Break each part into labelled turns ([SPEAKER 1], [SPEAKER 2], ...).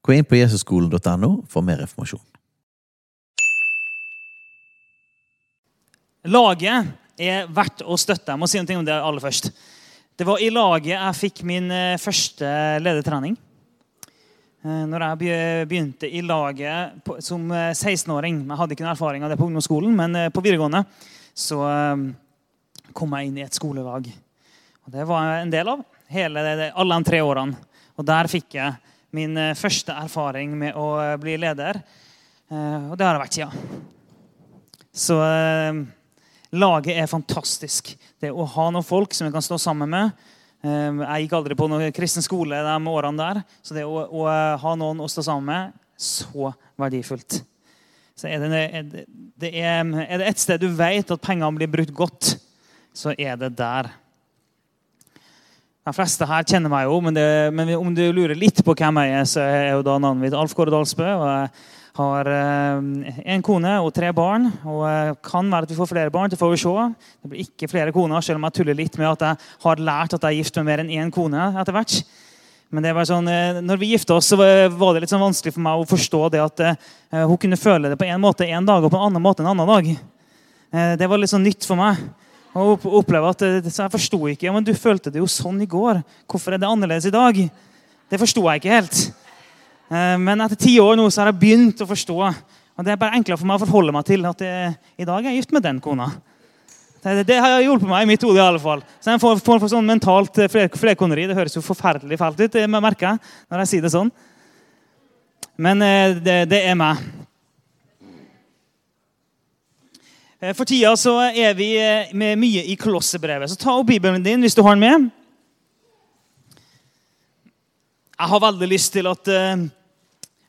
[SPEAKER 1] Gå inn på jesusskolen.no for mer informasjon.
[SPEAKER 2] Laget er verdt å støtte. Jeg må si noe om det aller først. Det var i laget jeg fikk min eh, første ledertrening. Eh, Når jeg begynte i laget som eh, 16-åring Jeg hadde ikke noen erfaring av det på ungdomsskolen, men eh, på videregående så eh, kom jeg inn i et skolelag. Og Det var jeg en del av hele, alle de tre årene. Og der fikk jeg min eh, første erfaring med å eh, bli leder. Eh, Og det har det vært siden. Så eh, laget er fantastisk. Det å ha noen folk som jeg kan stå sammen med. Jeg gikk aldri på noen kristen skole de årene der. Så det å, å ha noen å stå sammen med, så verdifullt. Så er det, er det, er det et sted du vet at pengene blir brukt godt, så er det der. De fleste her kjenner meg jo, men, det, men om du lurer litt på hvem jeg er, så er jo da navnet mitt Alf Kåre Dalsbø. og jeg har eh, en kone og tre barn. og Kan være at vi får flere barn. Det får vi se. Det blir ikke flere koner, selv om jeg tuller litt med at jeg har lært at jeg er gift med mer enn én kone etter hvert. Men det var sånn, eh, når vi gifta oss, så var det litt sånn vanskelig for meg å forstå det at eh, hun kunne føle det på en måte en dag og på en annen måte en annen dag. Det var litt sånn nytt for meg. Å opplever oppleve at, eh, Så jeg forsto ikke. Ja, men du følte det jo sånn i går. Hvorfor er det annerledes i dag? Det forsto jeg ikke helt. Eh, Men etter ti år nå så har jeg begynt å forstå. Og Det er bare enklere for meg å forholde meg til at det, i dag er jeg gift med den kona. Det, det har hjulpet meg i mitt hode. i alle fall. Så jeg får, får, får sånn mentalt eh, fler, flerkoneri. Det høres jo forferdelig fælt ut, det merker jeg når jeg sier det sånn. Men eh, det, det er meg. Eh, For tida så er vi eh, med mye i Kolossebrevet. Så ta opp Bibelen din hvis du har den med. Jeg har veldig lyst til at, eh,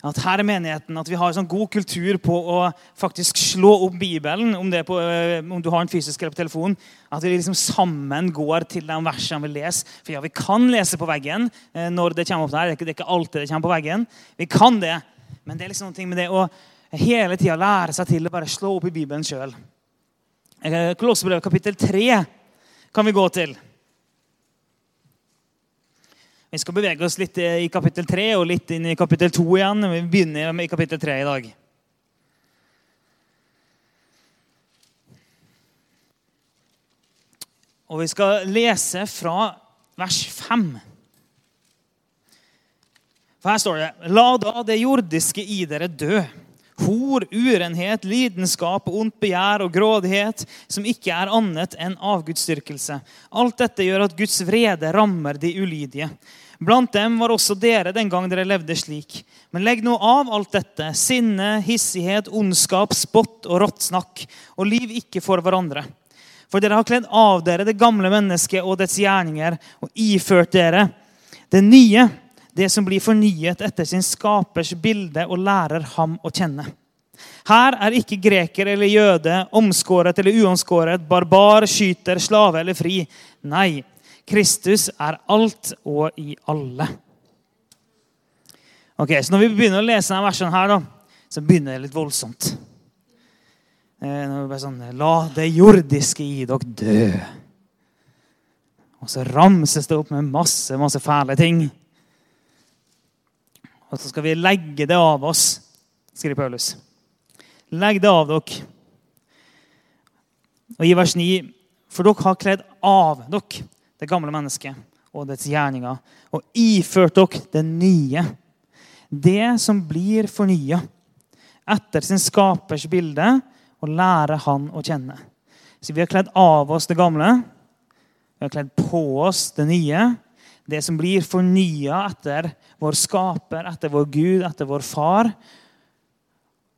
[SPEAKER 2] at her i menigheten at vi har sånn god kultur på å faktisk slå opp Bibelen, om, er på, eh, om du har den fysisk eller på telefon. At vi liksom sammen går til de versene vi leser. For ja, vi kan lese på veggen eh, når det kommer opp der. Er det er ikke alltid det kommer på veggen. Vi kan det. Men det er liksom noe med det å hele tida lære seg til å bare slå opp i Bibelen sjøl. Kolossebrevet kapittel 3 kan vi gå til. Vi skal bevege oss litt i kapittel 3 og litt inn i kapittel 2 igjen. Vi begynner med kapittel 3 i dag. Og vi skal lese fra vers 5. For her står det La da det jordiske i dere dø. Hor, urenhet, lidenskap, ondt begjær og grådighet, som ikke er annet enn avgudsdyrkelse. Alt dette gjør at Guds vrede rammer de ulydige. Blant dem var også dere den gang dere levde slik. Men legg nå av alt dette, sinne, hissighet, ondskap, spott og rått snakk, og liv ikke for hverandre. For dere har kledd av dere det gamle mennesket og dets gjerninger, og iført dere det nye, det som blir fornyet etter sin skapers bilde og lærer ham å kjenne. Her er ikke greker eller jøde, omskåret eller uomskåret, barbar, skyter, slave eller fri. Nei, Kristus er alt og i alle. Ok, så Når vi begynner å lese denne versen, her, da, så begynner det litt voldsomt. Eh, når vi bare sånn, La det jordiske i dere dø. Og så ramses det opp med masse, masse fæle ting. Og så skal vi legge det av oss, skriver Paulus. Legg det av dere. Og i vers 9 For dere har kledd av dere det gamle mennesket og dets gjerninger, og iført dere det nye. Det som blir fornya etter sin skapers bilde, og lære han å kjenne. Så vi har kledd av oss det gamle. Vi har kledd på oss det nye. Det som blir fornya etter vår skaper, etter vår Gud, etter vår far.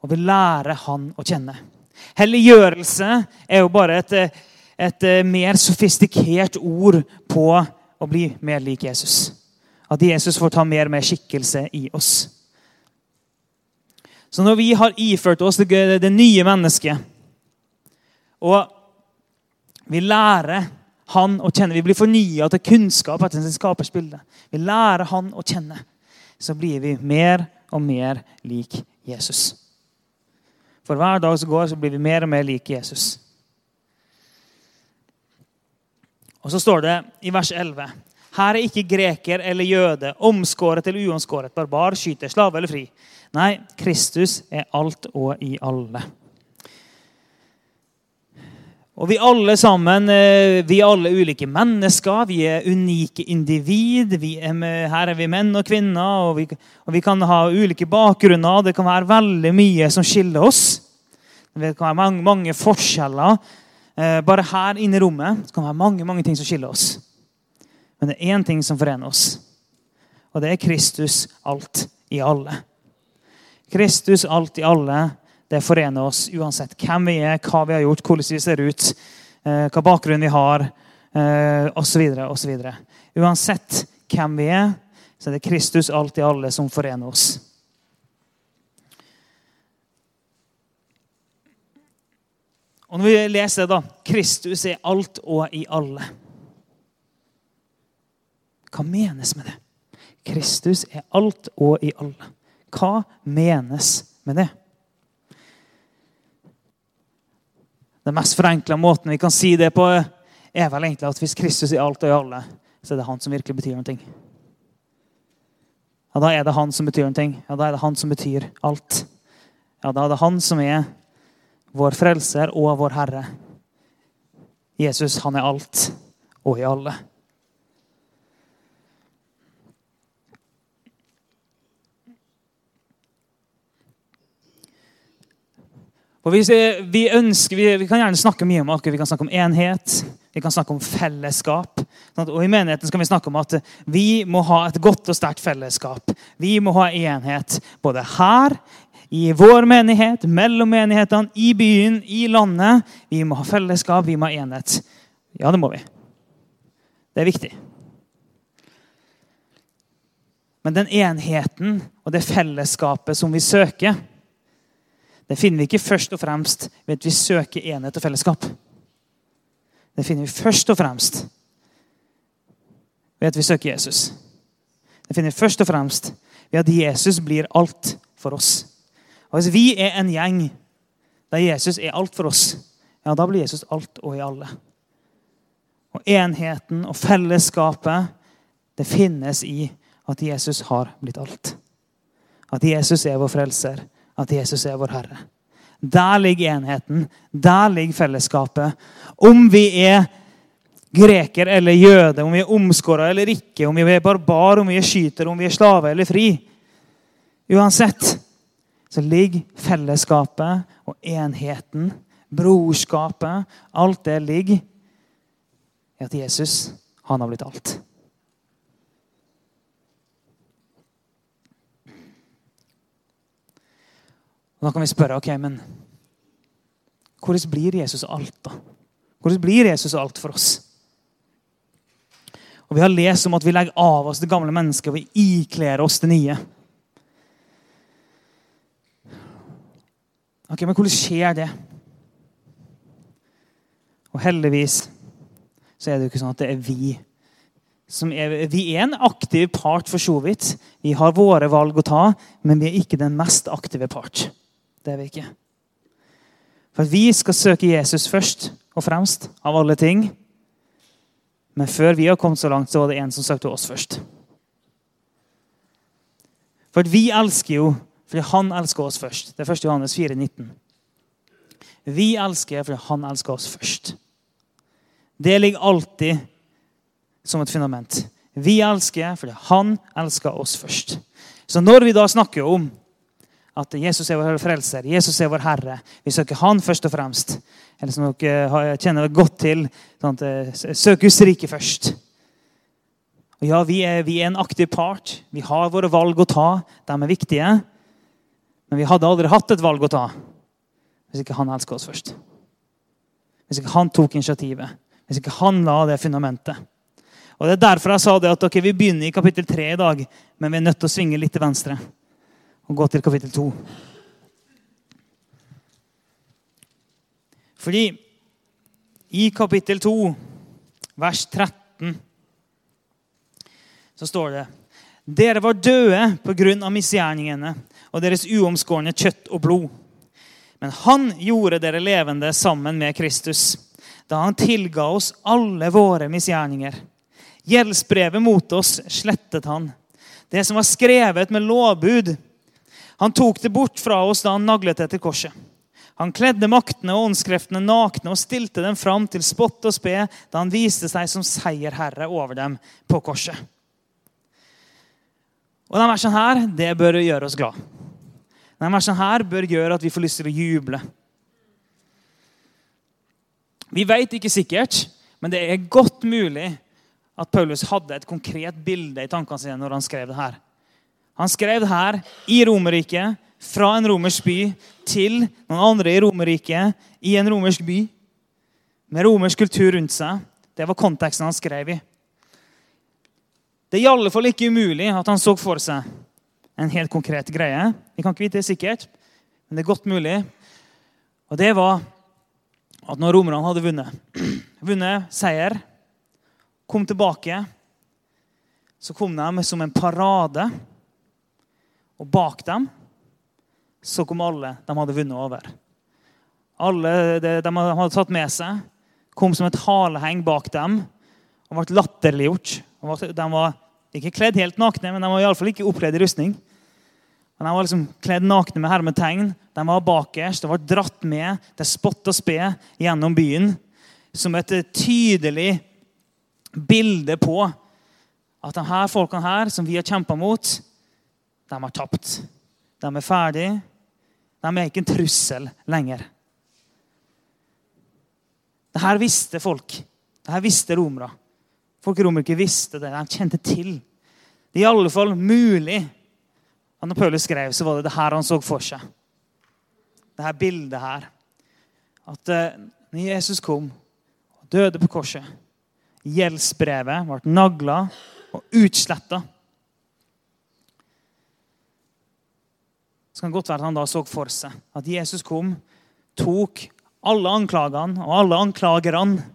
[SPEAKER 2] Og vi lærer han å kjenne. Helliggjørelse er jo bare et, et mer sofistikert ord på å bli mer lik Jesus. At Jesus får ta mer og mer skikkelse i oss. Så når vi har iført oss det, det nye mennesket, og vi lærer han å kjenne, vi blir fornya til kunnskap etter sin skapers bilde, vi lærer han å kjenne, så blir vi mer og mer lik Jesus. For hver dag som går, så blir vi mer og mer lik Jesus. Og så står det i vers 11.: Her er ikke greker eller jøde, omskåret eller uomskåret, barbar, skyter, slave eller fri. Nei, Kristus er alt og i alle. Og vi alle sammen eh, vi er alle ulike mennesker. Vi er unike individ. Vi er med, her er vi menn og kvinner, og vi, og vi, kan ha ulike bakgrunner. Det kan være veldig mye som skiller oss. Det kan være mange, mange forskjeller. Eh, bare her inne i rommet det kan være mange, mange ting som skiller oss. Men det er én ting som forener oss, og det er Kristus alt i alle. Kristus alt i alle det forener oss uansett hvem vi er, hva vi har gjort, hvordan vi ser ut, eh, hva bakgrunn vi har, osv. Eh, osv. Uansett hvem vi er, så er det Kristus alt i alle som forener oss. Og Når vi leser det, da, 'Kristus er alt og i alle' Hva menes med det? Kristus er alt og i alle. Hva menes med det? Den mest forenkla måten vi kan si det på, er vel egentlig at hvis Kristus er alt og i alle, så er det han som virkelig betyr noe. Ja, da er det han som betyr noe. Ja, da er det han som betyr alt. Ja, da er det han som er vår frelser og vår Herre. Jesus, han er alt og i alle. Og vi, vi, ønsker, vi, vi, kan gjerne snakke mye om akkurat, vi kan snakke om enhet, vi kan snakke om fellesskap. Og I menigheten skal vi snakke om at vi må ha et godt og sterkt fellesskap. Vi må ha enhet både her, i vår menighet, mellom menighetene, i byen, i landet. Vi må ha fellesskap, vi må ha enhet. Ja, det må vi. Det er viktig. Men den enheten og det fellesskapet som vi søker, det finner vi ikke først og fremst ved at vi søker enhet og fellesskap. Det finner vi først og fremst ved at vi søker Jesus. Det finner vi først og fremst ved at Jesus blir alt for oss. Og Hvis vi er en gjeng der Jesus er alt for oss, ja, da blir Jesus alt og i alle. Og enheten og fellesskapet, det finnes i at Jesus har blitt alt. At Jesus er vår frelser at Jesus er vår Herre. Der ligger enheten. Der ligger fellesskapet. Om vi er greker eller jøde, om vi er omskåra eller ikke, om vi er barbar, om vi er skyter, om vi er slave eller fri Uansett så ligger fellesskapet og enheten, brorskapet Alt det ligger i at Jesus, han har blitt alt. Og Da kan vi spørre ok, men hvordan blir Jesus alt, da? Hvordan blir Jesus alt for oss? Og Vi har lest om at vi legger av oss det gamle mennesket og vi ikler oss det nye. Ok, Men hvordan skjer det? Og heldigvis så er det jo ikke sånn at det er vi som er, Vi er en aktiv part, for så vidt. Vi har våre valg å ta, men vi er ikke den mest aktive part. Det er vi ikke. For vi skal søke Jesus først og fremst av alle ting. Men før vi har kommet så langt, så var det en som søkte oss først. For vi elsker jo fordi han elsker oss først. Det er 1. Johannes 4, 19. Vi elsker fordi han elsker oss først. Det ligger alltid som et fundament. Vi elsker fordi han elsker oss først. Så når vi da snakker om at Jesus er vår frelser, Jesus er vår Herre. Vi søker Han først og fremst. Eller som dere kjenner godt til, sånn søk Guds rike først. Og ja, vi er, vi er, en aktiv part. Vi har våre valg å ta. De er viktige. Men vi hadde aldri hatt et valg å ta hvis ikke han elsker oss først. Hvis ikke han tok initiativet. Hvis ikke han la det fundamentet. Og Det er derfor jeg sa det at okay, vi begynner i kapittel 3 i dag, men vi er nødt til å svinge litt til venstre og gå til kapittel 2. Fordi i kapittel 2, vers 13, så står det Dere var døde pga. misgjerningene og deres uomskårne kjøtt og blod. Men han gjorde dere levende sammen med Kristus da han tilga oss alle våre misgjerninger. Gjeldsbrevet mot oss slettet han. Det som var skrevet med lovbud, han tok det bort fra oss da han naglet det til korset. Han kledde maktene og åndskreftene nakne og stilte dem fram til spott og spe da han viste seg som seierherre over dem på korset. Og denne versen her, det bør gjøre oss glad. Denne versen her bør gjøre at vi får lyst til å juble. Vi vet ikke sikkert, men det er godt mulig at Paulus hadde et konkret bilde i tankene sine når han skrev det her. Han skrev her i Romerriket, fra en romersk by til noen andre i Romerriket, i en romersk by, med romersk kultur rundt seg. Det var konteksten han skrev i. Det er i alle fall ikke umulig at han så for seg en helt konkret greie. Vi kan ikke vite det sikkert, men det er godt mulig. Og det var at når romerne hadde vunnet, vunnet seier, kom tilbake, så kom de som en parade. Og bak dem så kom alle de hadde vunnet over. Alle de, de hadde tatt med seg, kom som et haleheng bak dem og ble latterliggjort. De var ikke kledd helt nakne, men de var iallfall ikke oppledd i rustning. Men De var liksom kledd nakne med hermetegn. De var bakerst De ble dratt med til spott og spe gjennom byen som et tydelig bilde på at de her folkene her, som vi har kjempa mot, de har tapt. De er ferdige. De er ikke en trussel lenger. Dette visste folk. Dette visste romere. Folk i Romerike visste det. De kjente til. Det er i alle fall mulig Og når Paulus skrev, så var det det her han så for seg. Det her bildet her. At uh, når Jesus kom og døde på korset Gjeldsbrevet ble nagla og utsletta. Så kan det godt være at han da så for seg at Jesus kom, tok alle anklagene og alle anklagerne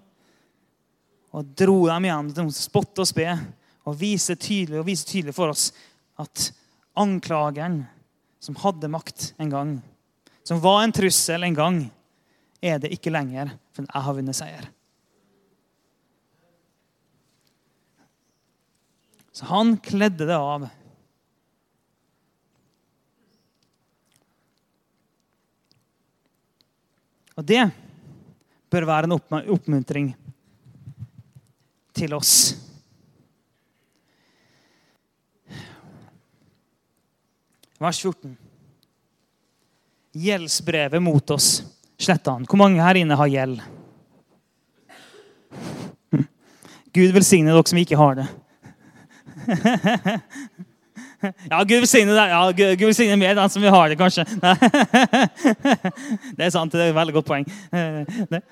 [SPEAKER 2] og dro dem igjen til spott og spe og vise tydelig, og vise tydelig for oss at anklageren som hadde makt en gang, som var en trussel en gang, er det ikke lenger, for jeg har vunnet seier. Så han kledde det av. Og det bør være en oppmuntring til oss. Vers 14. Gjeldsbrevet mot oss sletta han. Hvor mange her inne har gjeld? Gud velsigne dere som ikke har det. Ja, Gud velsigne deg. Ja, Gud velsigne mer den som vi har det, kanskje. Det er sant. Det er et veldig godt poeng. Det,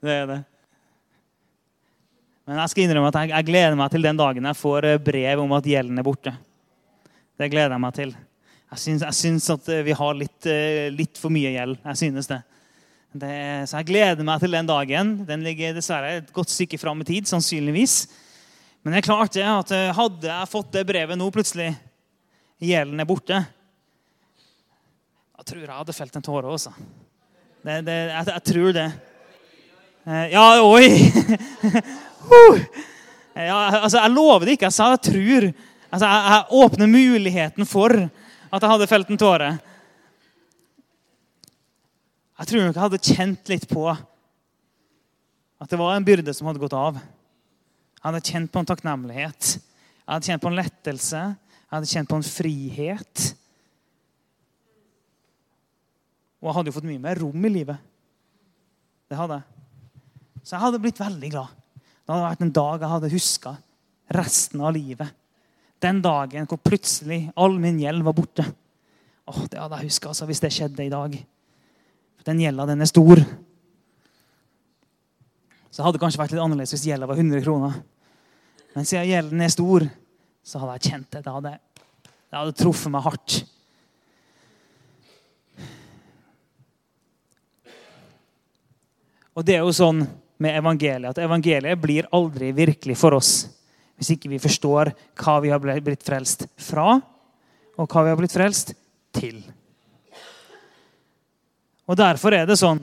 [SPEAKER 2] det er det. Men jeg skal innrømme at jeg, jeg, gleder meg til den dagen jeg får eh, brev om at gjelden er borte. Det gleder jeg meg til. Jeg syns, jeg syns at eh, vi har litt, eh, litt, for mye gjeld. Jeg synes det. det. Så jeg gleder meg til den dagen. Den ligger dessverre et godt stykke fram i tid, sannsynligvis. Men det er klart det at hadde jeg fått det brevet nå plutselig, gjelden er borte Jeg tror jeg hadde felt en tåre også. Det, det, jeg, jeg tror det. Ja, oi! Ja, altså, jeg lover det ikke. Jeg sa jeg tror. Altså, jeg, jeg åpner muligheten for at jeg hadde felt en tåre. Jeg tror nok jeg hadde kjent litt på at det var en byrde som hadde gått av. Jeg hadde kjent på en takknemlighet. Jeg hadde kjent på en lettelse. Jeg hadde kjent på en frihet. Og jeg hadde jo fått mye mer rom i livet. Det hadde jeg. Så jeg hadde blitt veldig glad. Det hadde vært en dag jeg hadde huska resten av livet. Den dagen hvor plutselig all min gjeld var borte. Åh, Det hadde jeg huska altså, hvis det skjedde i dag. Den gjelda, den er stor. Så hadde det kanskje vært litt annerledes hvis gjelda var 100 kroner. Men siden gjelden er stor, så hadde jeg kjent det. Det hadde, det hadde truffet meg hardt. Og det er jo sånn med evangeliet at evangeliet blir aldri virkelig for oss hvis ikke vi forstår hva vi har blitt frelst fra, og hva vi har blitt frelst til. Og Derfor er det sånn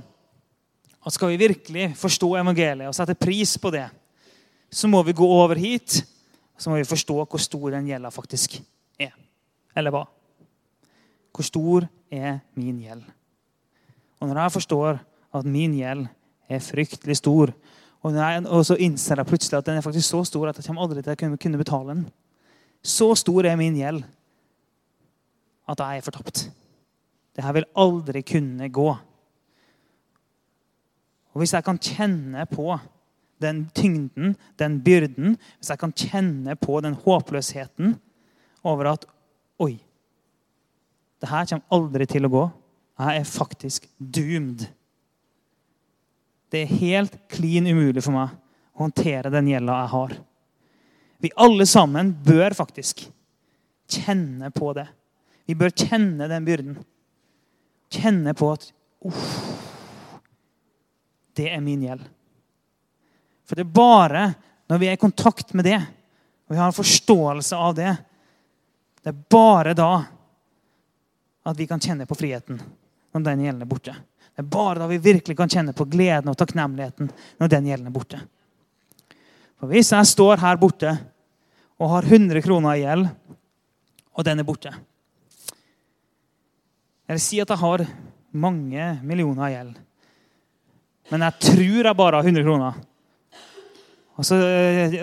[SPEAKER 2] at skal vi virkelig forstå evangeliet og sette pris på det, så må vi gå over hit så må vi forstå hvor stor den gjelda faktisk er. Eller hva? Hvor stor er min gjeld? Og når jeg forstår at min gjeld er fryktelig stor. Og, jeg, og, så innser jeg plutselig at den er faktisk så stor at jeg aldri til å kunne betale den. Så stor er min gjeld at jeg er fortapt. Dette vil aldri kunne gå. Og Hvis jeg kan kjenne på den tyngden, den byrden, hvis jeg kan kjenne på den håpløsheten over at Oi, det her kommer aldri til å gå. Jeg er faktisk doomed. Det er helt klin umulig for meg å håndtere den gjelda jeg har. Vi alle sammen bør faktisk kjenne på det. Vi bør kjenne den byrden. Kjenne på at uff, det er min gjeld. For det er bare når vi er i kontakt med det, og vi har en forståelse av det, det er bare da at vi kan kjenne på friheten når den gjelden er borte. Det er bare da vi virkelig kan kjenne på gleden og takknemligheten når den gjelden er borte. For hvis jeg står her borte og har 100 kroner i gjeld, og den er borte Eller si at jeg har mange millioner i gjeld, men jeg tror jeg bare har 100 kroner. Og så,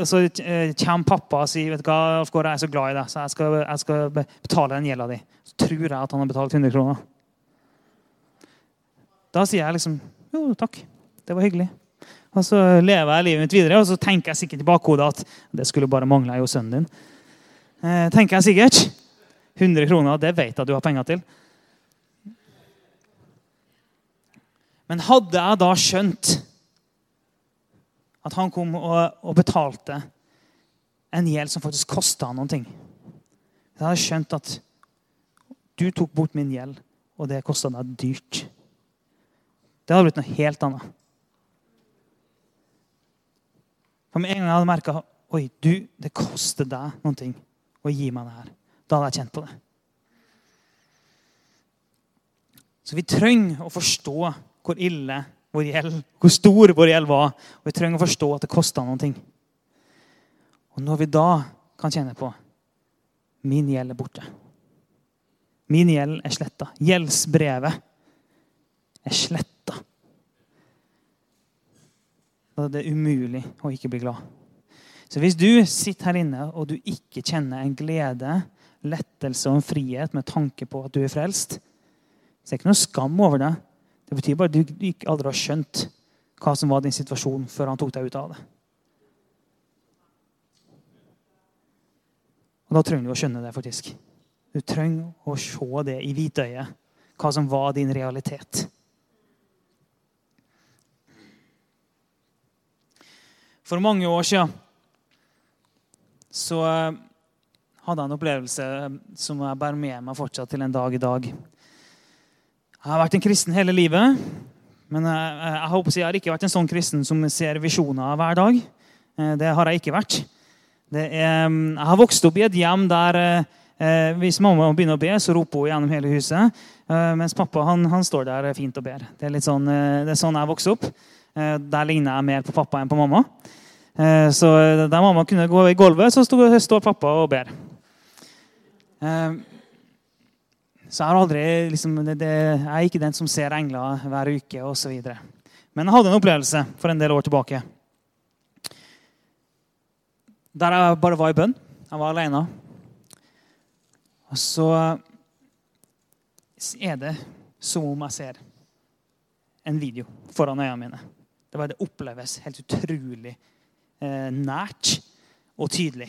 [SPEAKER 2] og så eh, kommer pappa og sier vet du hva, jeg er så glad i deg, så jeg skal, jeg skal betale den gjelda di. Så tror jeg at han har betalt 100 kroner. Da sier jeg liksom Jo, takk. Det var hyggelig. Og så lever jeg livet mitt videre, og så tenker jeg sikkert i bakhodet at det skulle bare mangle, jeg er jo sønnen din. Eh, tenker jeg sikkert. 100 kroner, det vet jeg du har penger til. Men hadde jeg da skjønt at han kom og, og betalte en gjeld som faktisk kosta noen ting Jeg hadde skjønt at du tok bort min gjeld, og det kosta deg dyrt. Det hadde blitt noe helt annet. For med en gang jeg hadde merka Oi, du, det koster deg noen ting å gi meg det her. Da hadde jeg kjent på det. Så vi trenger å forstå hvor ille vår gjeld, hvor stor vår gjeld var. Og vi trenger å forstå at det kosta noe. Og når vi da kan kjenne på min gjeld er borte. Min gjeld er sletta. Gjeldsbrevet er sletta. Da er det umulig å ikke bli glad. Så hvis du sitter her inne og du ikke kjenner en glede, lettelse og en frihet med tanke på at du er frelst, så er det ikke noe skam over det. Det betyr bare at du ikke aldri har skjønt hva som var din situasjon før han tok deg ut av det. Og Da trenger du å skjønne det, faktisk. Du trenger å se det i hvitøyet, hva som var din realitet. For mange år siden så eh, hadde jeg en opplevelse som jeg bærer med meg fortsatt til en dag i dag. Jeg har vært en kristen hele livet, men jeg, jeg, håper jeg har ikke vært en sånn kristen som ser visjoner hver dag. Eh, det har jeg ikke vært. Er, jeg har vokst opp i et hjem der hvis mamma begynner å be, så roper hun gjennom hele huset. Mens pappa han, han står der fint og ber. Det er, sånn, det er sånn jeg vokste opp. Der ligner jeg mer på pappa enn på mamma. Eh, så der mamma kunne gå i gulvet, så står pappa og ber. Så jeg aldri liksom, det, det, Jeg er ikke den som ser engler hver uke osv. Men jeg hadde en opplevelse for en del år tilbake. Der jeg bare var i bønn. Jeg var alene. Og så er det som om jeg ser en video foran øynene mine. Det, bare, det oppleves helt utrolig Eh, nært og tydelig.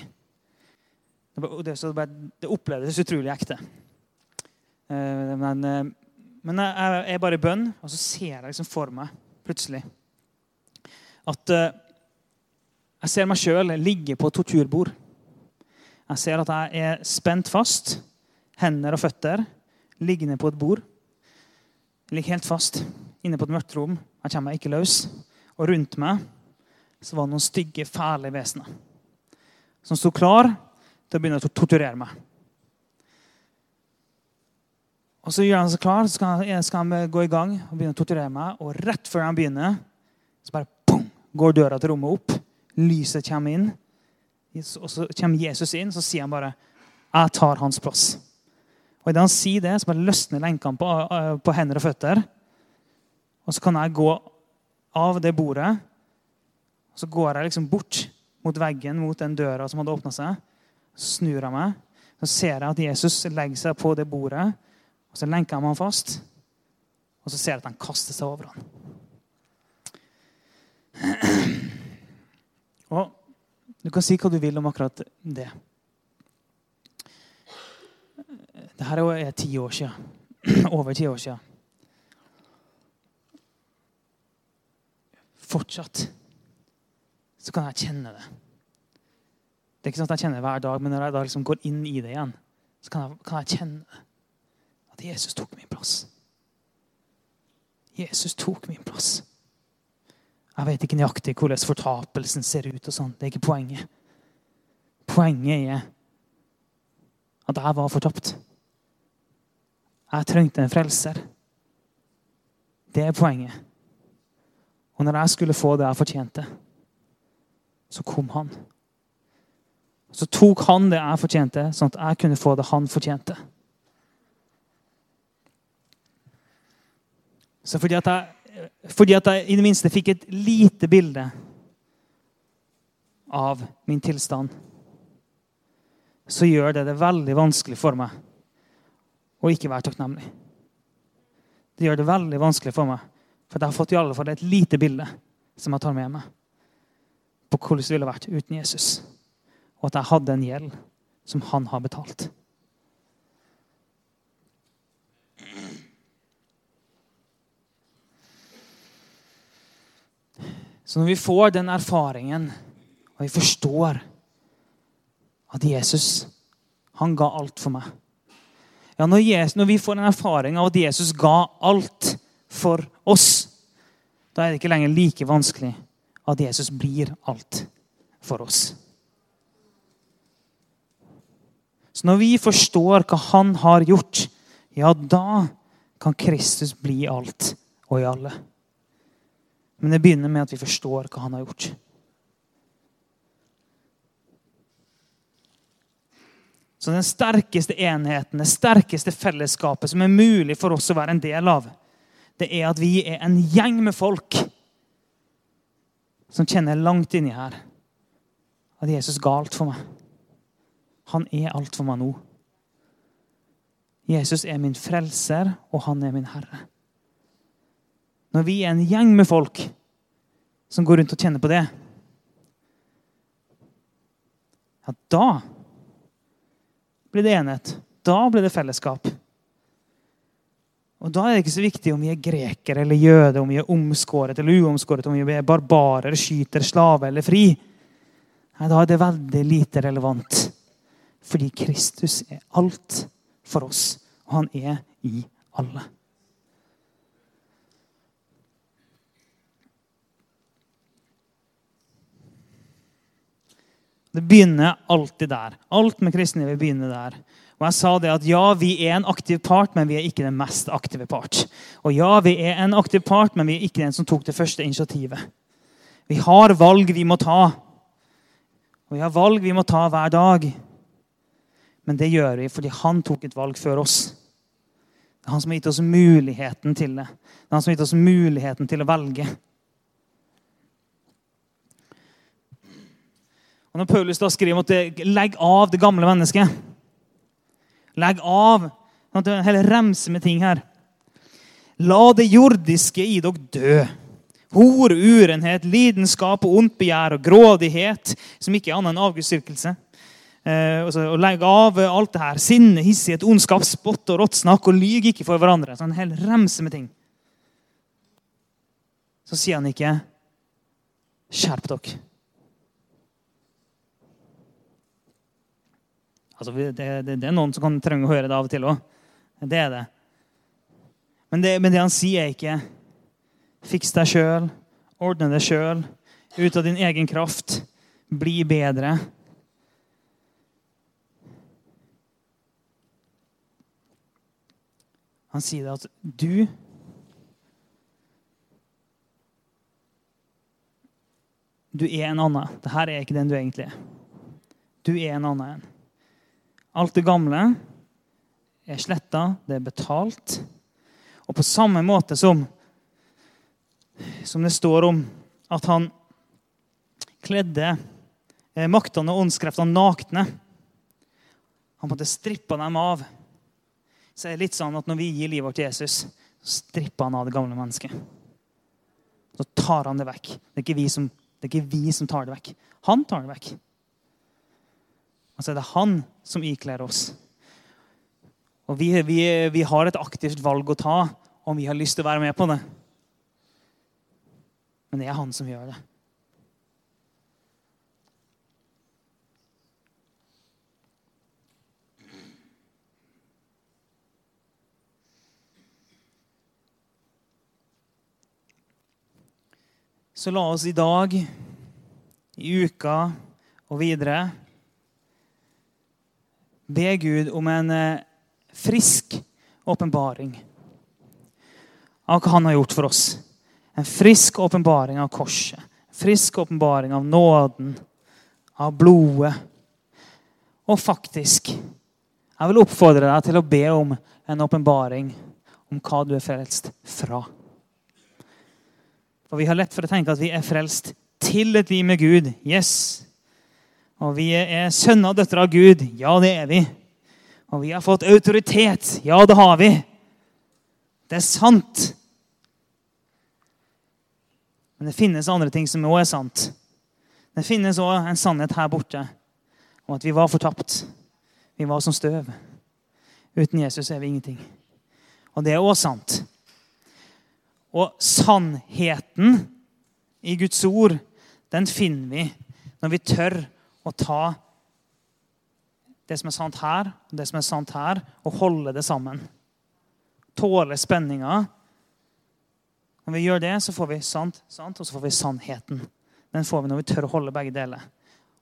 [SPEAKER 2] Det, det opplevdes utrolig ekte. Eh, men, eh, men jeg er bare i bønn, og så ser jeg liksom for meg plutselig at jeg ser meg sjøl ligge på et torturbord. Jeg ser at jeg er spent fast, hender og føtter liggende på et bord. Jeg ligger helt fast inne på et mørkt rom. Jeg kommer meg ikke løs. Og rundt meg så var det noen stygge, fæle vesener som sto klar til å begynne å torturere meg. Og så gjør han seg klar, så skal han, skal han gå i gang og begynne å torturere meg. Og rett før han begynner, så bare pum, går døra til rommet opp. Lyset kommer inn. Og så kommer Jesus inn, så sier han bare 'Jeg tar hans plass'. Og Idet han sier det, så bare løsner lenkene på, på hender og føtter. Og så kan jeg gå av det bordet. Og så går jeg liksom bort mot veggen, mot den døra som hadde åpna seg. Så snur jeg meg. Så ser jeg at Jesus legger seg på det bordet. Og Så lenker han ham fast. Og så ser jeg at han kaster seg over ham. Og Du kan si hva du vil om akkurat det. Dette er ti år siden. Over ti år siden. Fortsatt så kan jeg kjenne det. Det er ikke sånn at jeg kjenner det hver dag, men når jeg da liksom går inn i det igjen, så kan jeg, kan jeg kjenne det. Jesus tok min plass. Jesus tok min plass. Jeg vet ikke nøyaktig hvordan fortapelsen ser ut. og sånn. Det er ikke poenget. Poenget er at jeg var fortapt. Jeg trengte en frelser. Det er poenget. Og når jeg skulle få det jeg fortjente, så kom han. Så tok han det jeg fortjente, sånn at jeg kunne få det han fortjente. Så fordi at jeg, fordi at jeg i det minste fikk et lite bilde av min tilstand, så gjør det det veldig vanskelig for meg å ikke være takknemlig. Det gjør det veldig vanskelig for meg, for jeg har fått i alle fall et lite bilde som jeg tar med meg på hvordan det ville vært uten Jesus. Og at jeg hadde en gjeld som han har betalt. Så når vi får den erfaringen, og vi forstår at Jesus han ga alt for meg ja, når, Jesus, når vi får en erfaring av at Jesus ga alt for oss, da er det ikke lenger like vanskelig at Jesus blir alt for oss. Så når vi forstår hva han har gjort, ja, da kan Kristus bli alt og i alle. Men det begynner med at vi forstår hva han har gjort. Så den sterkeste enheten, det sterkeste fellesskapet som er mulig for oss å være en del av, det er at vi er en gjeng med folk som kjenner langt inni her at Jesus ga alt for meg. Han er alt for meg nå. Jesus er min frelser, og han er min herre. Når vi er en gjeng med folk som går rundt og kjenner på det, ja, da blir det enhet. Da blir det fellesskap. Og Da er det ikke så viktig om vi er grekere eller jøde, om vi er omskåret eller uomskåret, om vi er barbarer, skyter, slave eller fri. Nei, Da er det veldig lite relevant. Fordi Kristus er alt for oss, og han er i alle. Det begynner alltid der. Alt med kristne vil begynne der. Og jeg sa det at ja, vi er en aktiv part, men vi er ikke den mest aktive part. Og ja, vi er en aktiv part, men vi er ikke den som tok det første initiativet. Vi har valg vi må ta. Og vi har valg vi må ta hver dag. Men det gjør vi fordi han tok et valg før oss. Det er han som har gitt oss muligheten til det. Det er han som har gitt oss muligheten til å velge. Og Når Paulus da skriver at legg av det gamle mennesket Legg av. Det er en hel remse med ting her. La det jordiske i dere dø. Hor, urenhet, lidenskap og ondt begjær og grådighet, som ikke er annet enn avgudsdyrkelse. Eh, og legg av alt det her. Sinne, hissighet, ondskap, spott og råttsnakk. Og lyg ikke for hverandre. Så en hel remse med ting. Så sier han ikke 'skjerp dere'. Altså, det, det, det, er noen som kan trenge å høre det av og til òg. Det er det. Men, det. men det han sier, er ikke 'fiks deg sjøl', ordne det sjøl, ut av din egen kraft. Bli bedre. Han sier at du Du er en annen. Dette er ikke den du egentlig er. Du er en annen en. Alt det gamle er sletta, det er betalt. Og på samme måte som, som det står om at han kledde eh, maktene og åndskreftene nakne Han måtte strippe dem av. Så det er litt sånn at Når vi gir livet vårt til Jesus, så stripper han av det gamle mennesket. Så tar han det vekk. Det er ikke vi som det er ikke vi som tar det vekk. Han tar det vekk. Og så er det han som ikler oss. Og vi, vi, vi, har et aktivt valg å ta om vi har lyst til å være med på det. Men det er han som gjør det. Så la oss i dag, i uka og videre be Gud om en eh, frisk åpenbaring av hva han har gjort for oss. En frisk åpenbaring av korset. En frisk åpenbaring av nåden, av blodet. Og faktisk, jeg vil oppfordre deg til å be om en åpenbaring om hva du er frelst fra. For vi har lett for å tenke at vi er frelst til et liv med Gud. Yes. Og vi er sønner og døtre av Gud. Ja, det er vi. Og vi har fått autoritet. Ja, det har vi. Det er sant. Men det finnes andre ting som òg er sant. Det finnes òg en sannhet her borte om at vi var fortapt. Vi var som støv. Uten Jesus er vi ingenting. Og det er òg sant. Og sannheten i Guds ord, den finner vi når vi tør å ta det som er sant her, og det som er sant her, og holde det sammen. Tåle spenninga. Når vi gjør det, så får vi sant, sant, og så får vi sannheten. Den får vi når vi tør å holde begge deler.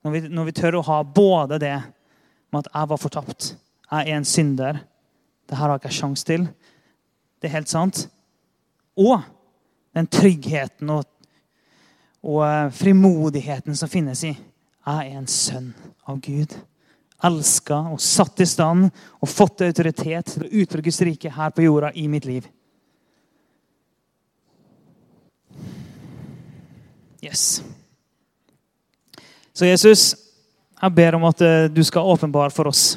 [SPEAKER 2] Når vi, når vi tør å ha både det med at jeg var fortapt, jeg er en synder, det her har jeg ikke sjanse til. Det er helt sant. Og den tryggheten og, og eh, frimodigheten som finnes i Jeg er en sønn av Gud. Elska og satt i stand og fått autoritet til å utføre Guds rike her på jorda i mitt liv. Yes. Så Jesus, jeg ber om at eh, du skal åpenbare for oss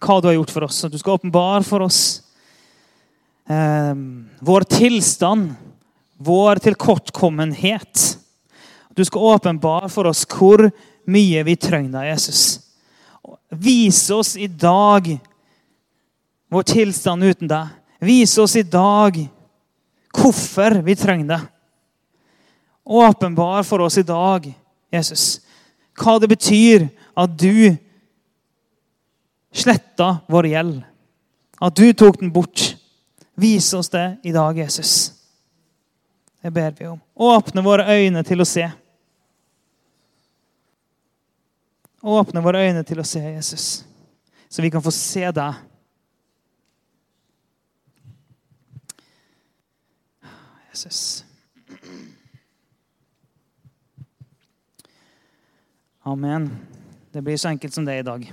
[SPEAKER 2] hva du har gjort for oss. At du skal åpenbare for oss eh, vår tilstand, vår tilkortkommenhet. Du skal åpenbare for oss hvor mye vi trenger deg, Jesus. Vis oss i dag vår tilstand uten deg. Vis oss i dag hvorfor vi trenger deg. Åpenbar for oss i dag, Jesus, hva det betyr at du sletta vår gjeld. At du tok den bort. Vis oss det i dag, Jesus. Det ber vi om. Åpne våre øyne til å se. Åpne våre øyne til å se Jesus, så vi kan få se deg. Jesus. Amen. Det blir så enkelt som det er i dag.